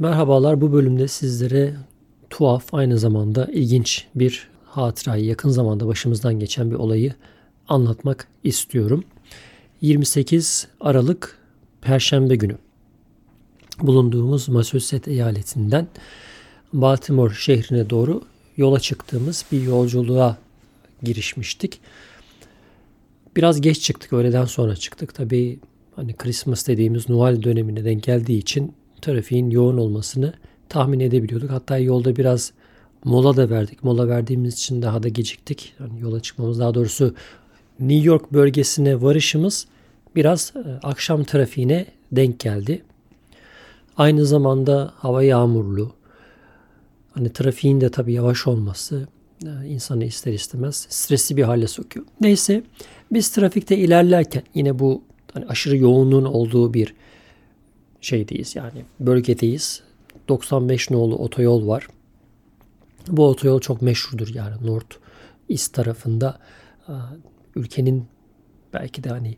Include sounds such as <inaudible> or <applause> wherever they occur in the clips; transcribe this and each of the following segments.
Merhabalar bu bölümde sizlere tuhaf aynı zamanda ilginç bir hatırayı yakın zamanda başımızdan geçen bir olayı anlatmak istiyorum. 28 Aralık Perşembe günü bulunduğumuz Massachusetts eyaletinden Baltimore şehrine doğru yola çıktığımız bir yolculuğa girişmiştik. Biraz geç çıktık, öğleden sonra çıktık. Tabii hani Christmas dediğimiz Noel dönemine denk geldiği için trafiğin yoğun olmasını tahmin edebiliyorduk. Hatta yolda biraz mola da verdik. Mola verdiğimiz için daha da geciktik. Yani yola çıkmamız daha doğrusu New York bölgesine varışımız biraz e, akşam trafiğine denk geldi. Aynı zamanda hava yağmurlu. Hani trafiğin de tabii yavaş olması e, insanı ister istemez stresli bir hale sokuyor. Neyse biz trafikte ilerlerken yine bu hani aşırı yoğunluğun olduğu bir şeydeyiz yani bölgedeyiz. 95 nolu otoyol var. Bu otoyol çok meşhurdur yani North East tarafında ülkenin belki de hani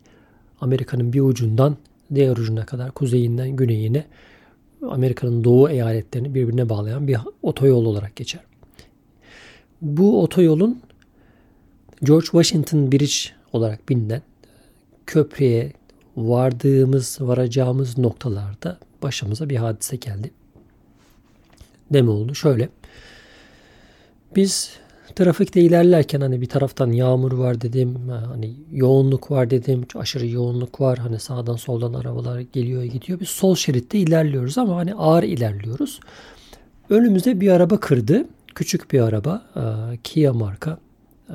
Amerika'nın bir ucundan diğer ucuna kadar kuzeyinden güneyine Amerika'nın doğu eyaletlerini birbirine bağlayan bir otoyol olarak geçer. Bu otoyolun George Washington Bridge olarak bilinen köprüye vardığımız, varacağımız noktalarda başımıza bir hadise geldi. Ne mi oldu? Şöyle. Biz trafikte ilerlerken hani bir taraftan yağmur var dedim, hani yoğunluk var dedim, aşırı yoğunluk var. Hani sağdan soldan arabalar geliyor gidiyor. Biz sol şeritte ilerliyoruz ama hani ağır ilerliyoruz. Önümüzde bir araba kırdı. Küçük bir araba. Kia marka.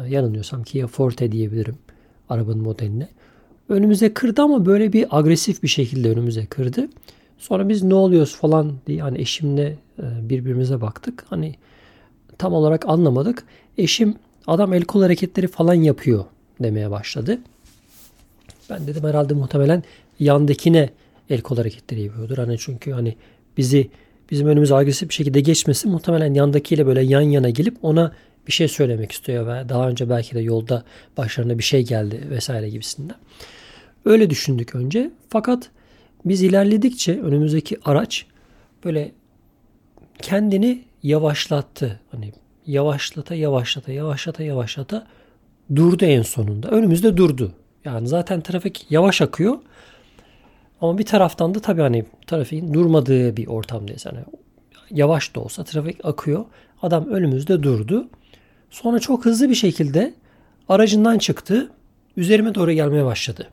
Yanılmıyorsam Kia Forte diyebilirim arabanın modeline. Önümüze kırdı ama böyle bir agresif bir şekilde önümüze kırdı. Sonra biz ne oluyoruz falan diye hani eşimle birbirimize baktık. Hani tam olarak anlamadık. Eşim adam el kol hareketleri falan yapıyor demeye başladı. Ben dedim herhalde muhtemelen yandakine el kol hareketleri yapıyordur. Hani çünkü hani bizi bizim önümüze agresif bir şekilde geçmesi muhtemelen yandakiyle böyle yan yana gelip ona bir şey söylemek istiyor ve daha önce belki de yolda başlarına bir şey geldi vesaire gibisinden. Öyle düşündük önce. Fakat biz ilerledikçe önümüzdeki araç böyle kendini yavaşlattı. Hani yavaşlata yavaşlata yavaşlata yavaşlata durdu en sonunda. Önümüzde durdu. Yani zaten trafik yavaş akıyor. Ama bir taraftan da tabii hani trafiğin durmadığı bir ortamdayız. Yani yavaş da olsa trafik akıyor. Adam önümüzde durdu. Sonra çok hızlı bir şekilde aracından çıktı. Üzerime doğru gelmeye başladı.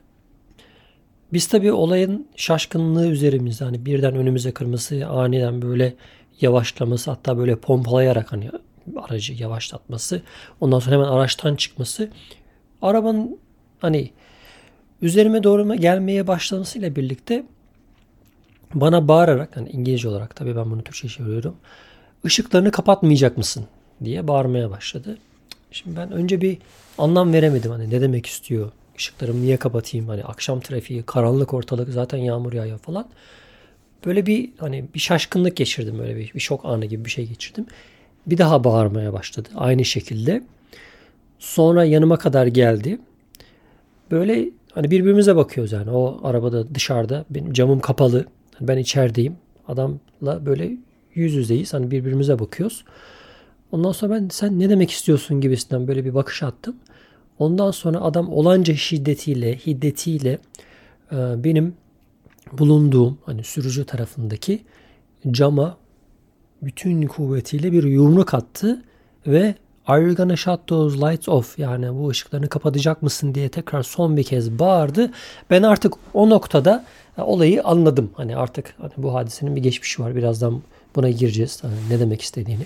Biz tabii olayın şaşkınlığı üzerimizde hani birden önümüze kırması, aniden böyle yavaşlaması hatta böyle pompalayarak hani aracı yavaşlatması ondan sonra hemen araçtan çıkması arabanın hani üzerime doğru gelmeye başlamasıyla birlikte bana bağırarak hani İngilizce olarak tabii ben bunu Türkçe çeviriyorum. ışıklarını kapatmayacak mısın diye bağırmaya başladı. Şimdi ben önce bir anlam veremedim hani ne demek istiyor. Işıklarımı niye kapatayım? Hani akşam trafiği, karanlık ortalık zaten yağmur yağıyor falan. Böyle bir hani bir şaşkınlık geçirdim böyle bir, bir şok anı gibi bir şey geçirdim. Bir daha bağırmaya başladı aynı şekilde. Sonra yanıma kadar geldi. Böyle hani birbirimize bakıyoruz yani. O arabada dışarıda benim camım kapalı. Ben içerideyim. Adamla böyle yüz yüzeyiz. Hani birbirimize bakıyoruz. Ondan sonra ben sen ne demek istiyorsun gibisinden böyle bir bakış attım. Ondan sonra adam olanca şiddetiyle, hiddetiyle e, benim bulunduğum hani sürücü tarafındaki cama bütün kuvvetiyle bir yumruk attı ve Are you gonna shut those lights off? Yani bu ışıklarını kapatacak mısın diye tekrar son bir kez bağırdı. Ben artık o noktada e, olayı anladım. Hani artık hani bu hadisenin bir geçmişi var. Birazdan buna gireceğiz. Hani ne demek istediğini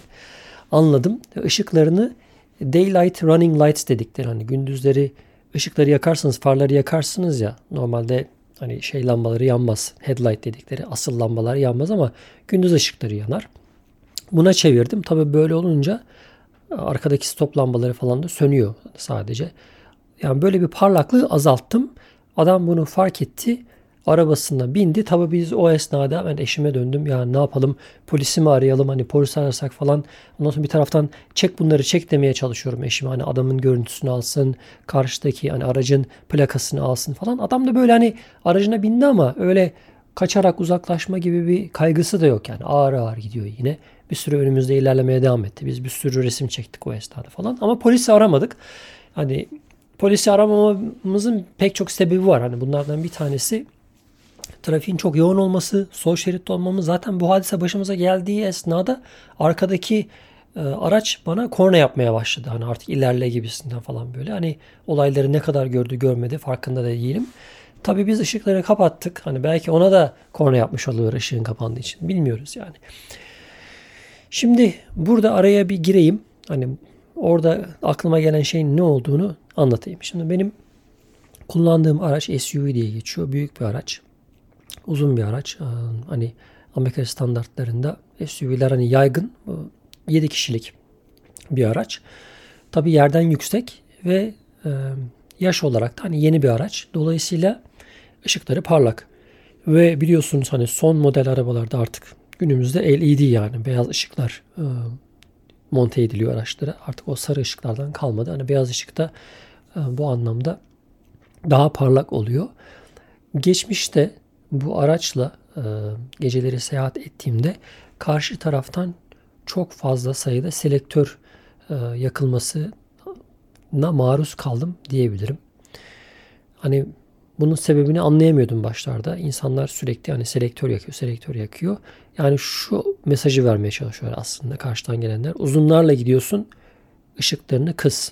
anladım. Işıklarını daylight running lights dedikleri hani gündüzleri ışıkları yakarsınız, farları yakarsınız ya. Normalde hani şey lambaları yanmaz. Headlight dedikleri asıl lambalar yanmaz ama gündüz ışıkları yanar. Buna çevirdim. Tabi böyle olunca arkadaki stop lambaları falan da sönüyor sadece. Yani böyle bir parlaklığı azalttım. Adam bunu fark etti arabasına bindi. Tabi biz o esnada ben eşime döndüm. Ya ne yapalım polisi mi arayalım hani polis arasak falan. Ondan sonra bir taraftan çek bunları çek demeye çalışıyorum eşime. Hani adamın görüntüsünü alsın. Karşıdaki hani aracın plakasını alsın falan. Adam da böyle hani aracına bindi ama öyle kaçarak uzaklaşma gibi bir kaygısı da yok yani ağır ağır gidiyor yine. Bir sürü önümüzde ilerlemeye devam etti. Biz bir sürü resim çektik o esnada falan ama polisi aramadık. Hani polisi aramamamızın pek çok sebebi var. Hani bunlardan bir tanesi trafiğin çok yoğun olması, sol şeritte olmamız. Zaten bu hadise başımıza geldiği esnada arkadaki e, araç bana korna yapmaya başladı. Hani artık ilerle gibisinden falan böyle. Hani olayları ne kadar gördü görmedi farkında da değilim. Tabii biz ışıkları kapattık. Hani belki ona da korna yapmış oluyor ışığın kapandığı için. Bilmiyoruz yani. Şimdi burada araya bir gireyim. Hani orada aklıma gelen şeyin ne olduğunu anlatayım. Şimdi benim kullandığım araç SUV diye geçiyor. Büyük bir araç. Uzun bir araç. Ee, hani Amerika standartlarında SUV'ler hani yaygın. 7 kişilik bir araç. Tabii yerden yüksek ve e, yaş olarak da hani yeni bir araç. Dolayısıyla ışıkları parlak. Ve biliyorsunuz hani son model arabalarda artık günümüzde LED yani beyaz ışıklar e, monte ediliyor araçlara. Artık o sarı ışıklardan kalmadı. Hani beyaz ışık da e, bu anlamda daha parlak oluyor. Geçmişte bu araçla e, geceleri seyahat ettiğimde karşı taraftan çok fazla sayıda selektör e, yakılmasına maruz kaldım diyebilirim. Hani bunun sebebini anlayamıyordum başlarda. İnsanlar sürekli hani selektör yakıyor, selektör yakıyor. Yani şu mesajı vermeye çalışıyor aslında karşıdan gelenler. Uzunlarla gidiyorsun, ışıklarını kıs.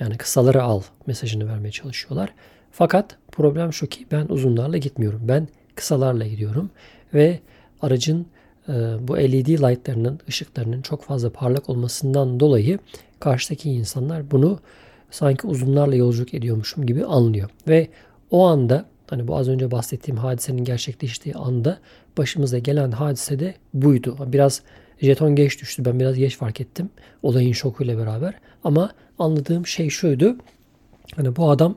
Yani kısaları al mesajını vermeye çalışıyorlar. Fakat problem şu ki ben uzunlarla gitmiyorum. Ben kısalarla gidiyorum ve aracın e, bu LED lightlarının ışıklarının çok fazla parlak olmasından dolayı karşıdaki insanlar bunu sanki uzunlarla yolculuk ediyormuşum gibi anlıyor. Ve o anda hani bu az önce bahsettiğim hadisenin gerçekleştiği anda başımıza gelen hadise de buydu. Biraz jeton geç düştü. Ben biraz geç fark ettim. Olayın şokuyla beraber. Ama anladığım şey şuydu. Hani bu adam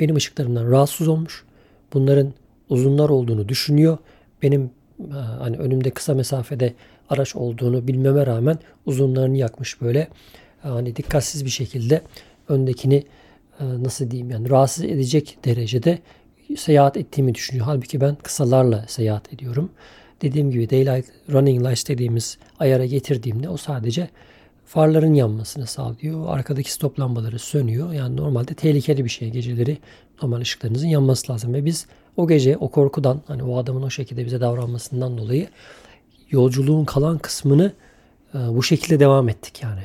benim ışıklarımdan rahatsız olmuş. Bunların uzunlar olduğunu düşünüyor. Benim e, hani önümde kısa mesafede araç olduğunu bilmeme rağmen uzunlarını yakmış böyle. E, hani dikkatsiz bir şekilde öndekini e, nasıl diyeyim yani rahatsız edecek derecede seyahat ettiğimi düşünüyor. Halbuki ben kısalarla seyahat ediyorum. Dediğim gibi daylight running lights dediğimiz ayara getirdiğimde o sadece farların yanmasını sağlıyor. Arkadaki stop lambaları sönüyor. Yani normalde tehlikeli bir şey. Geceleri normal ışıklarınızın yanması lazım. Ve biz o gece o korkudan hani o adamın o şekilde bize davranmasından dolayı yolculuğun kalan kısmını e, bu şekilde devam ettik yani.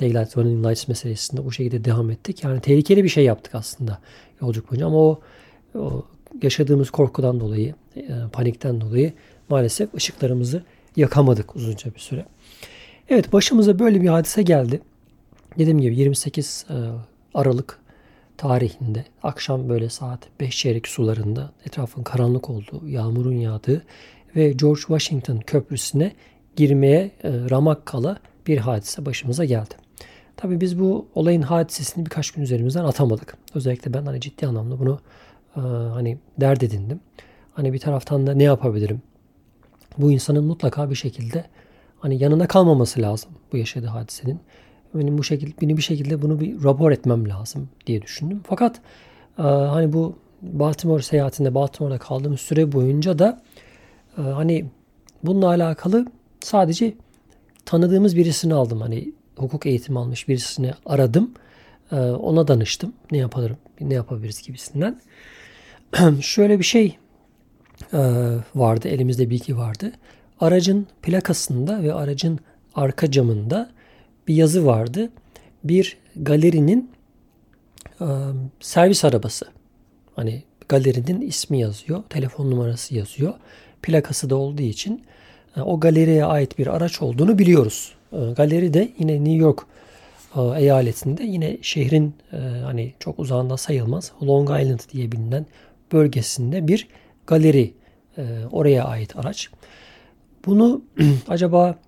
Daylight Running Lights meselesinde bu şekilde devam ettik. Yani tehlikeli bir şey yaptık aslında yolculuk boyunca ama o, o yaşadığımız korkudan dolayı, e, panikten dolayı maalesef ışıklarımızı yakamadık uzunca bir süre. Evet başımıza böyle bir hadise geldi. Dediğim gibi 28 e, Aralık tarihinde akşam böyle saat 5 çeyrek sularında etrafın karanlık olduğu, yağmurun yağdığı ve George Washington Köprüsü'ne girmeye e, ramak kala bir hadise başımıza geldi. Tabi biz bu olayın hadisesini birkaç gün üzerimizden atamadık. Özellikle ben hani ciddi anlamda bunu e, hani dert edindim. Hani bir taraftan da ne yapabilirim? Bu insanın mutlaka bir şekilde hani yanına kalmaması lazım bu yaşadığı hadisenin. Benim bu şekilde beni bir şekilde bunu bir rapor etmem lazım diye düşündüm. Fakat e, hani bu Baltimore seyahatinde Baltimore'da kaldığım süre boyunca da e, hani bununla alakalı sadece tanıdığımız birisini aldım. Hani hukuk eğitimi almış birisini aradım. E, ona danıştım. Ne yapalım, ne yapabiliriz gibisinden. <clears throat> Şöyle bir şey e, vardı, elimizde bilgi vardı. Aracın plakasında ve aracın arka camında bir yazı vardı. Bir galerinin e, servis arabası. Hani galerinin ismi yazıyor, telefon numarası yazıyor. Plakası da olduğu için e, o galeriye ait bir araç olduğunu biliyoruz. E, galeri de yine New York eyaletinde yine şehrin hani çok uzağında sayılmaz Long Island diye bilinen bölgesinde bir galeri oraya ait araç. Bunu <clears throat> acaba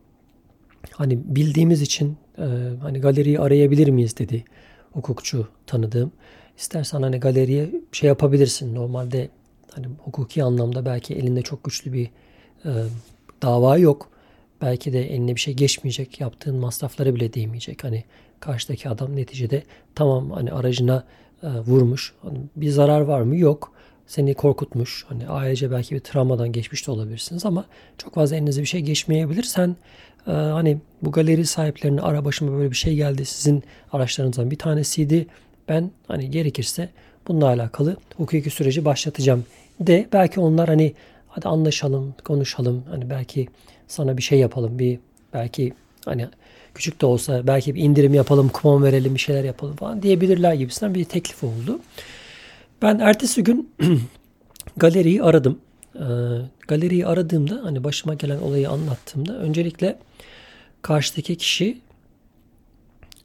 hani bildiğimiz için e, hani galeriyi arayabilir miyiz dedi hukukçu tanıdığım. İstersen hani galeriye şey yapabilirsin. Normalde hani hukuki anlamda belki elinde çok güçlü bir e, dava yok. Belki de eline bir şey geçmeyecek. Yaptığın masrafları bile değmeyecek. Hani karşıdaki adam neticede tamam hani aracına e, vurmuş. Hani bir zarar var mı? Yok. Seni korkutmuş. Hani ailece belki bir travmadan geçmiş de olabilirsiniz ama çok fazla elinize bir şey geçmeyebilir. Sen e, hani bu galeri sahiplerini ara başıma böyle bir şey geldi sizin araçlarınızdan bir tanesiydi. Ben hani gerekirse bununla alakalı hukuki süreci başlatacağım de belki onlar hani hadi anlaşalım, konuşalım. Hani belki sana bir şey yapalım. Bir belki hani küçük de olsa belki bir indirim yapalım, kupon verelim, bir şeyler yapalım falan diyebilirler gibisinden bir teklif oldu. Ben ertesi gün <clears throat> galeriyi aradım. Ee, galeriyi aradığımda hani başıma gelen olayı anlattığımda öncelikle karşıdaki kişi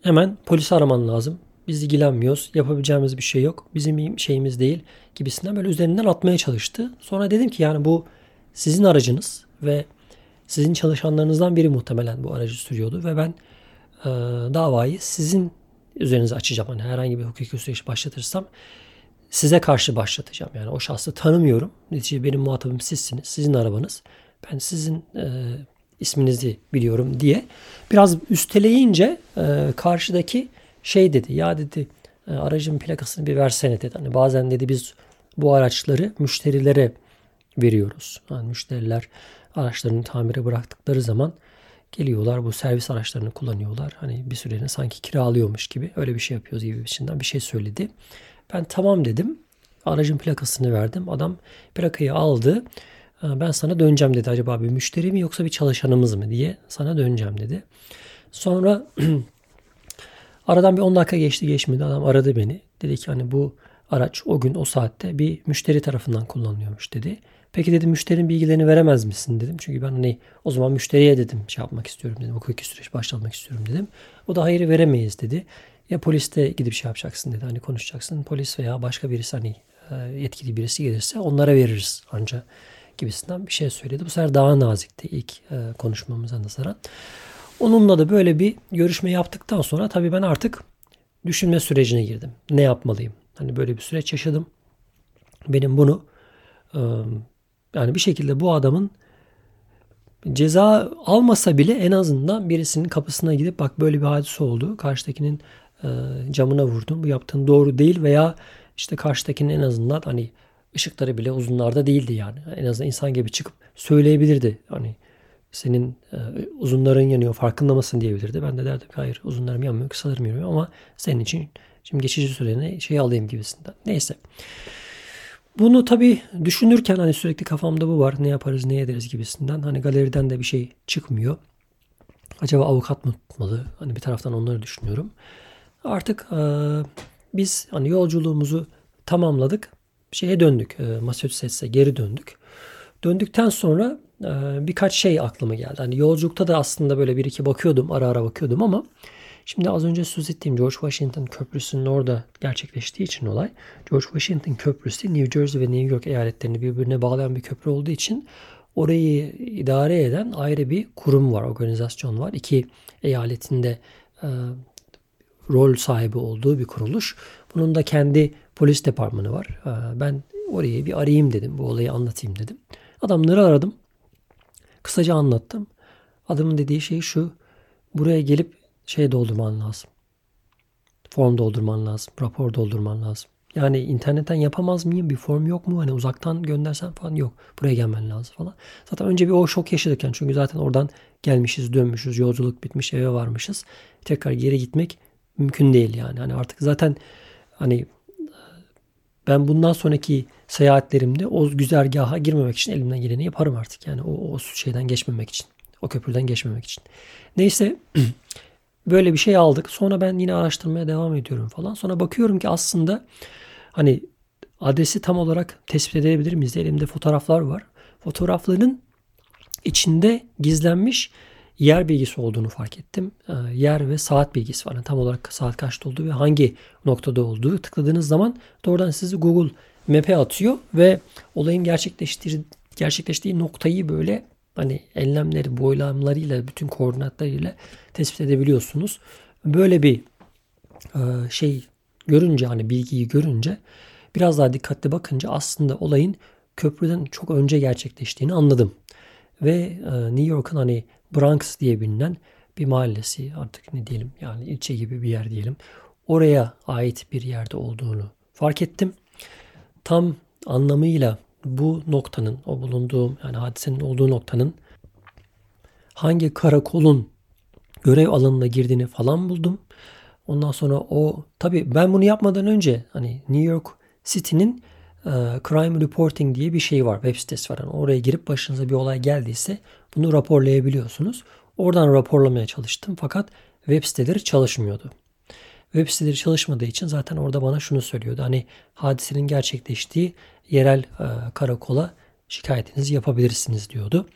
hemen polisi araman lazım. Biz ilgilenmiyoruz. Yapabileceğimiz bir şey yok. Bizim şeyimiz değil gibisinden böyle üzerinden atmaya çalıştı. Sonra dedim ki yani bu sizin aracınız ve sizin çalışanlarınızdan biri muhtemelen bu aracı sürüyordu ve ben e, davayı sizin üzerinize açacağım. Hani herhangi bir hukuki süreç başlatırsam size karşı başlatacağım. Yani o şahsı tanımıyorum. Neticede benim muhatabım sizsiniz. Sizin arabanız. Ben sizin e, isminizi biliyorum diye biraz üsteleyince e, karşıdaki şey dedi. Ya dedi e, aracın plakasını bir versene dedi. Hani bazen dedi biz bu araçları müşterilere veriyoruz. Yani müşteriler araçlarını tamire bıraktıkları zaman geliyorlar bu servis araçlarını kullanıyorlar. Hani bir süreliğine sanki kiralıyormuş gibi öyle bir şey yapıyoruz gibi içinden bir şey söyledi. Ben tamam dedim. Aracın plakasını verdim. Adam plakayı aldı. Ee, ben sana döneceğim dedi. Acaba bir müşteri mi yoksa bir çalışanımız mı diye sana döneceğim dedi. Sonra <clears throat> aradan bir 10 dakika geçti geçmedi. Adam aradı beni. Dedi ki hani bu araç o gün o saatte bir müşteri tarafından kullanılıyormuş dedi. Peki dedim müşterinin bilgilerini veremez misin dedim. Çünkü ben hani o zaman müşteriye dedim şey yapmak istiyorum dedim. Hukuki süreç başlatmak istiyorum dedim. O da hayır veremeyiz dedi. Ya poliste gidip şey yapacaksın dedi. Hani konuşacaksın. Polis veya başka birisi hani e, yetkili birisi gelirse onlara veririz ancak gibisinden bir şey söyledi. Bu sefer daha nazikti ilk e, konuşmamıza nazaran. Onunla da böyle bir görüşme yaptıktan sonra tabii ben artık düşünme sürecine girdim. Ne yapmalıyım? Hani böyle bir süreç yaşadım. Benim bunu e, yani bir şekilde bu adamın ceza almasa bile en azından birisinin kapısına gidip bak böyle bir hadise oldu. Karşıdakinin e, camına vurdun. Bu yaptığın doğru değil veya işte karşıdakinin en azından hani ışıkları bile uzunlarda değildi yani. En azından insan gibi çıkıp söyleyebilirdi. Hani senin e, uzunların yanıyor farkında mısın diyebilirdi. Ben de derdim hayır uzunlarım yanmıyor kısalarım yanıyor ama senin için şimdi geçici sürene şey alayım gibisinden. Neyse. Bunu tabii düşünürken hani sürekli kafamda bu var. Ne yaparız ne ederiz gibisinden. Hani galeriden de bir şey çıkmıyor. Acaba avukat mı tutmalı? Hani bir taraftan onları düşünüyorum. Artık e, biz hani yolculuğumuzu tamamladık. Şeye döndük. E, Massachusetts'e geri döndük. Döndükten sonra e, birkaç şey aklıma geldi. Hani yolculukta da aslında böyle bir iki bakıyordum. Ara ara bakıyordum ama Şimdi az önce söz ettiğim George Washington Köprüsü'nün orada gerçekleştiği için olay. George Washington Köprüsü New Jersey ve New York eyaletlerini birbirine bağlayan bir köprü olduğu için orayı idare eden ayrı bir kurum var, organizasyon var. İki eyaletinde rol sahibi olduğu bir kuruluş. Bunun da kendi polis departmanı var. E, ben orayı bir arayayım dedim. Bu olayı anlatayım dedim. Adamları aradım. Kısaca anlattım. Adamın dediği şey şu. Buraya gelip şey doldurman lazım. Form doldurman lazım. Rapor doldurman lazım. Yani internetten yapamaz mıyım? Bir form yok mu? Hani uzaktan göndersen falan yok. Buraya gelmen lazım falan. Zaten önce bir o şok yaşadık yani. Çünkü zaten oradan gelmişiz, dönmüşüz. Yolculuk bitmiş, eve varmışız. Tekrar geri gitmek mümkün değil yani. Hani artık zaten hani ben bundan sonraki seyahatlerimde o güzergaha girmemek için elimden geleni yaparım artık. Yani o, o şeyden geçmemek için. O köprüden geçmemek için. Neyse <clears throat> Böyle bir şey aldık. Sonra ben yine araştırmaya devam ediyorum falan. Sonra bakıyorum ki aslında hani adresi tam olarak tespit edebilir miyiz? Elimde fotoğraflar var. Fotoğrafların içinde gizlenmiş yer bilgisi olduğunu fark ettim. Ee, yer ve saat bilgisi var. Yani tam olarak saat kaçta olduğu ve hangi noktada olduğu tıkladığınız zaman doğrudan sizi Google Map'e atıyor ve olayın gerçekleştiği, gerçekleştiği noktayı böyle hani enlemleri, boylamlarıyla, bütün koordinatlarıyla tespit edebiliyorsunuz. Böyle bir e, şey görünce hani bilgiyi görünce biraz daha dikkatli bakınca aslında olayın köprüden çok önce gerçekleştiğini anladım. Ve e, New York'un hani Bronx diye bilinen bir mahallesi artık ne diyelim yani ilçe gibi bir yer diyelim. Oraya ait bir yerde olduğunu fark ettim. Tam anlamıyla bu noktanın, o bulunduğum yani hadisenin olduğu noktanın hangi karakolun görev alanına girdiğini falan buldum. Ondan sonra o tabii ben bunu yapmadan önce hani New York City'nin e, Crime Reporting diye bir şey var. Web sitesi var. Yani oraya girip başınıza bir olay geldiyse bunu raporlayabiliyorsunuz. Oradan raporlamaya çalıştım fakat web siteleri çalışmıyordu. Web siteleri çalışmadığı için zaten orada bana şunu söylüyordu. Hani hadisenin gerçekleştiği yerel e, karakola şikayetinizi yapabilirsiniz diyordu.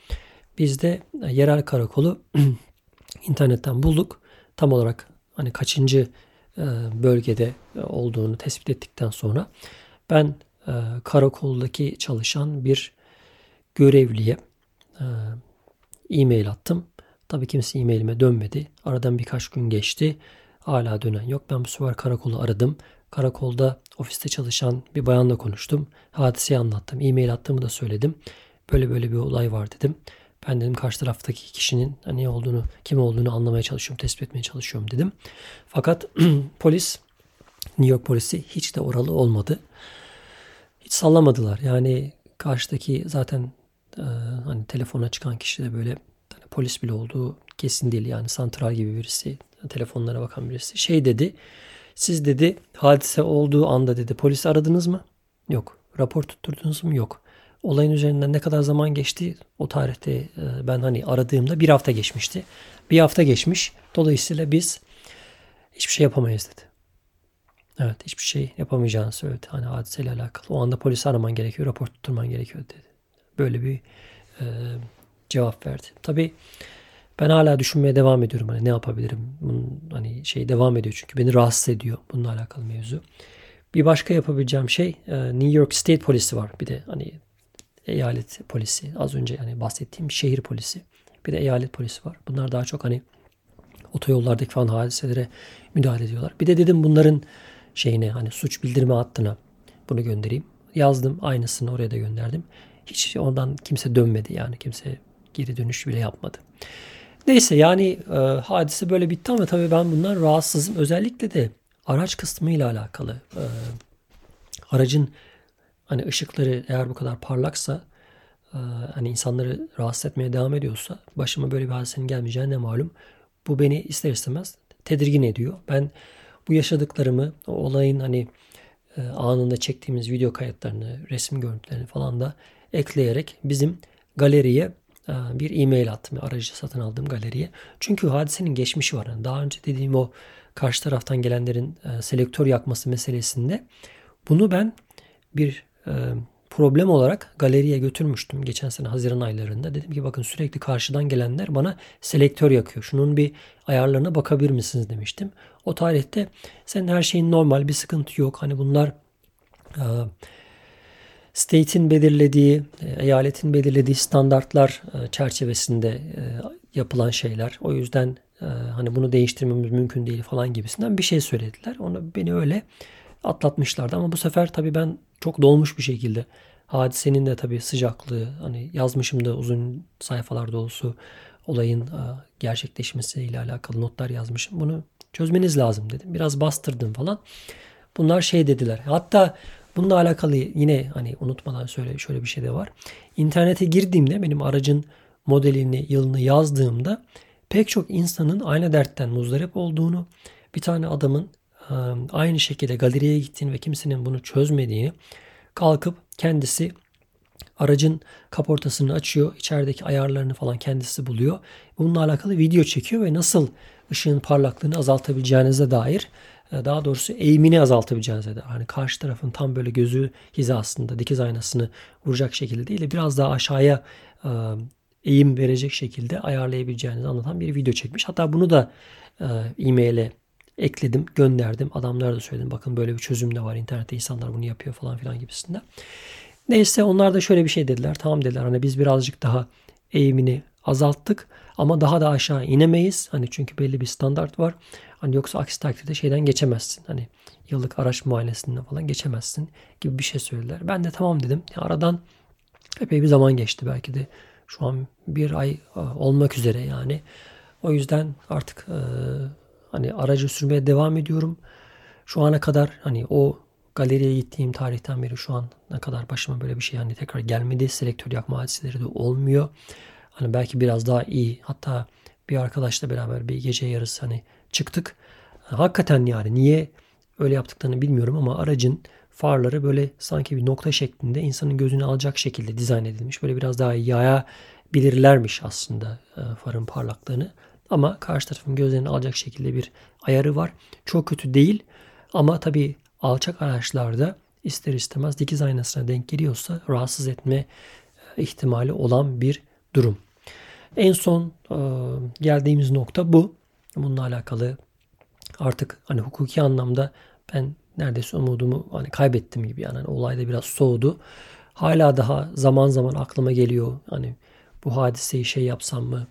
Biz de e, yerel karakolu <clears throat> internetten bulduk. Tam olarak hani kaçıncı e, bölgede olduğunu tespit ettikten sonra ben e, karakoldaki çalışan bir görevliye e, e-mail attım. Tabii kimse e-mailime dönmedi. Aradan birkaç gün geçti. Hala dönen yok. Ben bu sefer karakolu aradım. Karakolda ofiste çalışan bir bayanla konuştum. Hadiseyi anlattım. E-mail attığımı da söyledim. Böyle böyle bir olay var dedim. Ben dedim karşı taraftaki kişinin ne olduğunu, kim olduğunu anlamaya çalışıyorum, tespit etmeye çalışıyorum dedim. Fakat <clears throat> polis, New York polisi hiç de oralı olmadı. Hiç sallamadılar. Yani karşıdaki zaten e, hani telefona çıkan kişi de böyle hani polis bile olduğu kesin değil. Yani santral gibi birisi, telefonlara bakan birisi. Şey dedi, siz dedi hadise olduğu anda dedi polis aradınız mı? Yok. Rapor tutturdunuz mu? Yok olayın üzerinden ne kadar zaman geçti o tarihte e, ben hani aradığımda bir hafta geçmişti. Bir hafta geçmiş. Dolayısıyla biz hiçbir şey yapamayız dedi. Evet hiçbir şey yapamayacağını söyledi. Hani hadiseyle alakalı. O anda polisi araman gerekiyor, rapor tutturman gerekiyor dedi. Böyle bir e, cevap verdi. Tabii ben hala düşünmeye devam ediyorum. Hani ne yapabilirim? Bunun hani şey devam ediyor çünkü beni rahatsız ediyor bununla alakalı mevzu. Bir başka yapabileceğim şey e, New York State polisi var. Bir de hani eyalet polisi, az önce yani bahsettiğim şehir polisi, bir de eyalet polisi var. Bunlar daha çok hani otoyollardaki falan hadiselere müdahale ediyorlar. Bir de dedim bunların şeyine hani suç bildirme hattına bunu göndereyim. Yazdım aynısını oraya da gönderdim. Hiç ondan kimse dönmedi yani kimse geri dönüş bile yapmadı. Neyse yani e, hadise böyle bitti ama tabii ben bundan rahatsızım. Özellikle de araç kısmıyla alakalı. E, aracın hani ışıkları eğer bu kadar parlaksa e, hani insanları rahatsız etmeye devam ediyorsa başıma böyle bir hadisenin gelmeyeceği ne malum. Bu beni ister istemez tedirgin ediyor. Ben bu yaşadıklarımı olayın hani e, anında çektiğimiz video kayıtlarını, resim görüntülerini falan da ekleyerek bizim galeriye e, bir e-mail attım. Aracı satın aldığım galeriye. Çünkü hadisenin geçmişi var. Daha önce dediğim o karşı taraftan gelenlerin selektör yakması meselesinde bunu ben bir e, problem olarak galeriye götürmüştüm geçen sene Haziran aylarında. Dedim ki bakın sürekli karşıdan gelenler bana selektör yakıyor. Şunun bir ayarlarına bakabilir misiniz demiştim. O tarihte senin her şeyin normal bir sıkıntı yok. Hani bunlar e, state'in belirlediği, eyaletin belirlediği standartlar çerçevesinde yapılan şeyler. O yüzden hani bunu değiştirmemiz mümkün değil falan gibisinden bir şey söylediler. Onu beni öyle atlatmışlardı ama bu sefer tabii ben çok dolmuş bir şekilde hadisenin de tabii sıcaklığı hani yazmışım da uzun sayfalar dolusu olayın e, gerçekleşmesiyle alakalı notlar yazmışım. Bunu çözmeniz lazım dedim. Biraz bastırdım falan. Bunlar şey dediler. Hatta bununla alakalı yine hani unutmadan söyle şöyle bir şey de var. İnternete girdiğimde benim aracın modelini, yılını yazdığımda pek çok insanın aynı dertten muzdarip olduğunu, bir tane adamın aynı şekilde galeriye gittiğini ve kimsenin bunu çözmediğini kalkıp kendisi aracın kaportasını açıyor. içerideki ayarlarını falan kendisi buluyor. Bununla alakalı video çekiyor ve nasıl ışığın parlaklığını azaltabileceğinize dair daha doğrusu eğimini azaltabileceğinize dair. Hani karşı tarafın tam böyle gözü hizasında dikiz aynasını vuracak şekilde değil de biraz daha aşağıya eğim verecek şekilde ayarlayabileceğinizi anlatan bir video çekmiş. Hatta bunu da e-mail'e ekledim, gönderdim. Adamlara da söyledim. Bakın böyle bir çözüm de var. İnternette insanlar bunu yapıyor falan filan gibisinden. Neyse onlar da şöyle bir şey dediler. Tamam dediler. Hani biz birazcık daha eğimini azalttık ama daha da aşağı inemeyiz. Hani çünkü belli bir standart var. Hani yoksa aksi takdirde şeyden geçemezsin. Hani yıllık araç muayenesinden falan geçemezsin gibi bir şey söylediler. Ben de tamam dedim. Aradan epey bir zaman geçti belki de şu an bir ay e, olmak üzere yani. O yüzden artık e, Hani aracı sürmeye devam ediyorum. Şu ana kadar hani o galeriye gittiğim tarihten beri şu an ne kadar başıma böyle bir şey yani tekrar gelmedi. Selektör yakma hadiseleri de olmuyor. Hani belki biraz daha iyi. Hatta bir arkadaşla beraber bir gece yarısı hani çıktık. Hakikaten yani niye öyle yaptıklarını bilmiyorum ama aracın farları böyle sanki bir nokta şeklinde insanın gözünü alacak şekilde dizayn edilmiş. Böyle biraz daha yayabilirlermiş aslında e, farın parlaklığını. Ama karşı tarafın gözlerini alacak şekilde bir ayarı var. Çok kötü değil ama tabii alçak araçlarda ister istemez dikiz aynasına denk geliyorsa rahatsız etme e, ihtimali olan bir durum. En son e, geldiğimiz nokta bu. Bununla alakalı artık hani hukuki anlamda ben neredeyse umudumu hani kaybettim gibi yani hani olayda biraz soğudu. Hala daha zaman zaman aklıma geliyor hani bu hadiseyi şey yapsam mı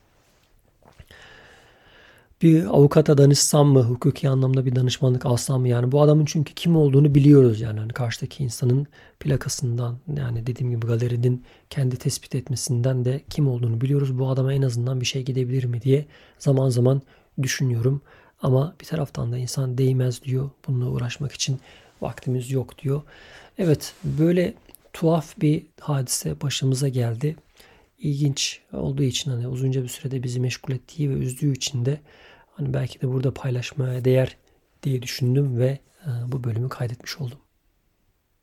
bir avukata danışsam mı, hukuki anlamda bir danışmanlık alsam mı? Yani bu adamın çünkü kim olduğunu biliyoruz yani. Hani karşıdaki insanın plakasından yani dediğim gibi galerinin kendi tespit etmesinden de kim olduğunu biliyoruz. Bu adama en azından bir şey gidebilir mi diye zaman zaman düşünüyorum. Ama bir taraftan da insan değmez diyor. Bununla uğraşmak için vaktimiz yok diyor. Evet böyle tuhaf bir hadise başımıza geldi. İlginç olduğu için hani uzunca bir sürede bizi meşgul ettiği ve üzdüğü için de Hani belki de burada paylaşmaya değer diye düşündüm ve e, bu bölümü kaydetmiş oldum.